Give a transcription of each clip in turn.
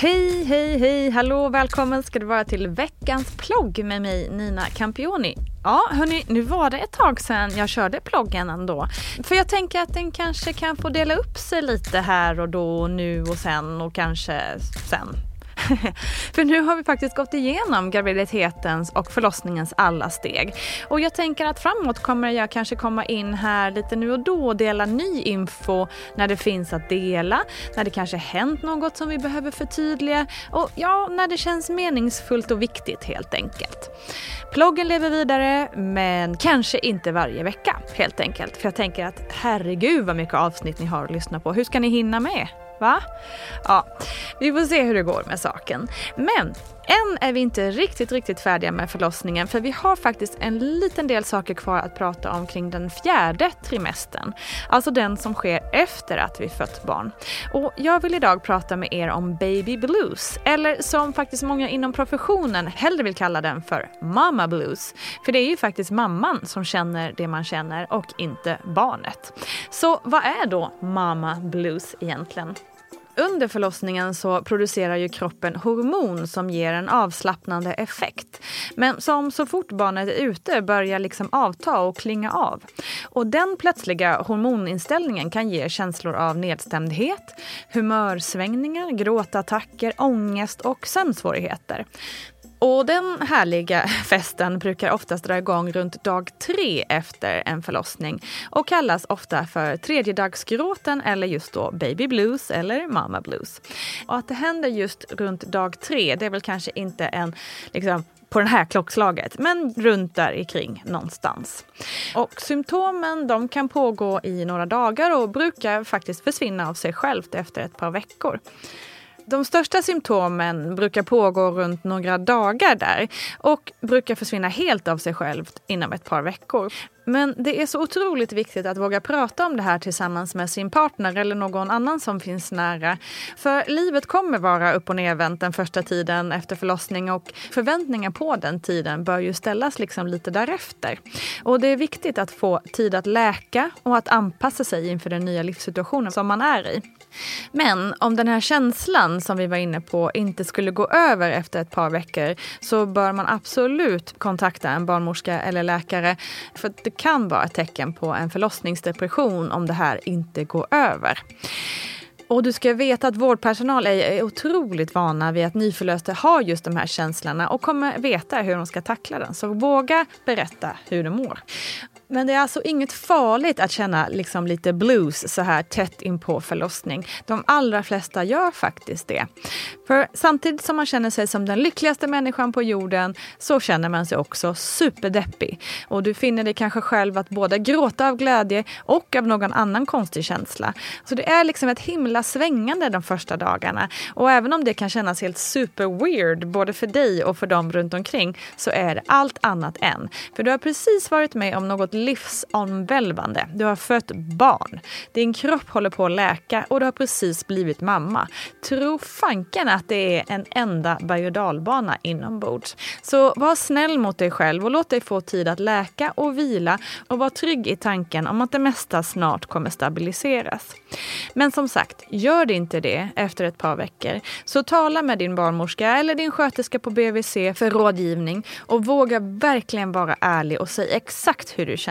Hej, hej, hej, hallå, välkommen ska du vara till veckans plogg med mig Nina Campioni. Ja, hörni, nu var det ett tag sedan jag körde ploggen ändå. För jag tänker att den kanske kan få dela upp sig lite här och då, nu och sen och kanske sen För nu har vi faktiskt gått igenom graviditetens och förlossningens alla steg. Och jag tänker att framåt kommer jag kanske komma in här lite nu och då och dela ny info när det finns att dela, när det kanske hänt något som vi behöver förtydliga och ja, när det känns meningsfullt och viktigt helt enkelt. Ploggen lever vidare, men kanske inte varje vecka helt enkelt. För jag tänker att herregud vad mycket avsnitt ni har att lyssna på. Hur ska ni hinna med? Va? Ja, vi får se hur det går med saken. Men än är vi inte riktigt, riktigt färdiga med förlossningen för vi har faktiskt en liten del saker kvar att prata om kring den fjärde trimestern. Alltså den som sker efter att vi fött barn. Och jag vill idag prata med er om baby blues, eller som faktiskt många inom professionen hellre vill kalla den för mama blues. För det är ju faktiskt mamman som känner det man känner och inte barnet. Så vad är då mama blues egentligen? Under förlossningen så producerar ju kroppen hormon som ger en avslappnande effekt. Men som så fort barnet är ute börjar liksom avta och klinga av. Och den plötsliga hormoninställningen kan ge känslor av nedstämdhet, humörsvängningar, gråtattacker, ångest och sömnsvårigheter. Och den härliga festen brukar oftast dra igång runt dag tre efter en förlossning och kallas ofta för tredjedagsgråten eller just då baby blues eller mama blues. Och att det händer just runt dag tre, det är väl kanske inte en liksom, på det här klockslaget, men runt där kring någonstans. Och symptomen de kan pågå i några dagar och brukar faktiskt försvinna av sig självt efter ett par veckor. De största symptomen brukar pågå runt några dagar där och brukar försvinna helt av sig självt inom ett par veckor. Men det är så otroligt viktigt att våga prata om det här tillsammans med sin partner eller någon annan som finns nära. För livet kommer vara upp och nervänt den första tiden efter förlossning och förväntningar på den tiden bör ju ställas liksom lite därefter. Och det är viktigt att få tid att läka och att anpassa sig inför den nya livssituationen som man är i. Men om den här känslan som vi var inne på inte skulle gå över efter ett par veckor så bör man absolut kontakta en barnmorska eller läkare. För det kan vara ett tecken på en förlossningsdepression om det här inte går över. Och du ska veta att vårdpersonal är otroligt vana vid att nyförlösta har just de här känslorna och kommer veta hur de ska tackla den. Så våga berätta hur du mår. Men det är alltså inget farligt att känna liksom lite blues så här tätt in på förlossning. De allra flesta gör faktiskt det. För samtidigt som man känner sig som den lyckligaste människan på jorden så känner man sig också superdeppig. Och du finner dig kanske själv att både gråta av glädje och av någon annan konstig känsla. Så det är liksom ett himla svängande de första dagarna. Och även om det kan kännas helt super weird både för dig och för dem runt omkring så är det allt annat än. För du har precis varit med om något livsomvälvande. Du har fött barn. Din kropp håller på att läka och du har precis blivit mamma. Tro fanken att det är en enda berg och dalbana inombords. Så var snäll mot dig själv och låt dig få tid att läka och vila och var trygg i tanken om att det mesta snart kommer stabiliseras. Men som sagt, gör det inte det efter ett par veckor så tala med din barnmorska eller din sköterska på BVC för rådgivning och våga verkligen vara ärlig och säg exakt hur du känner.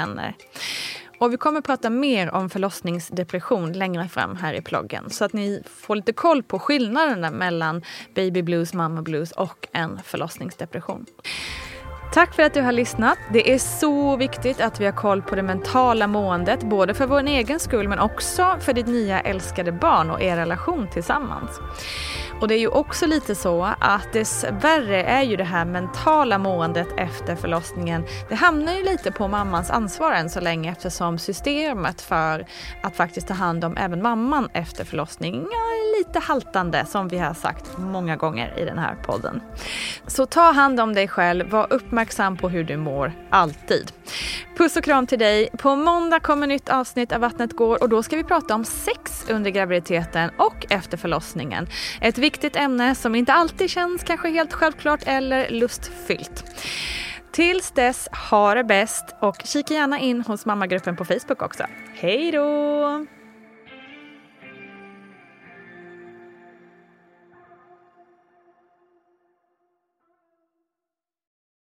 Och vi kommer prata mer om förlossningsdepression längre fram här i ploggen så att ni får lite koll på skillnaderna mellan baby blues, mamma blues och en förlossningsdepression. Tack för att du har lyssnat. Det är så viktigt att vi har koll på det mentala måendet, både för vår egen skull men också för ditt nya älskade barn och er relation tillsammans. Och det är ju också lite så att dessvärre är ju det här mentala måendet efter förlossningen, det hamnar ju lite på mammans ansvar än så länge eftersom systemet för att faktiskt ta hand om även mamman efter förlossning är lite haltande som vi har sagt många gånger i den här podden. Så ta hand om dig själv, var uppmärksam uppmärksam på hur du mår, alltid. Puss och kram till dig. På måndag kommer nytt avsnitt av Vattnet går och då ska vi prata om sex under graviditeten och efter förlossningen. Ett viktigt ämne som inte alltid känns kanske helt självklart eller lustfyllt. Tills dess, ha det bäst och kika gärna in hos mammagruppen på Facebook också. Hej då!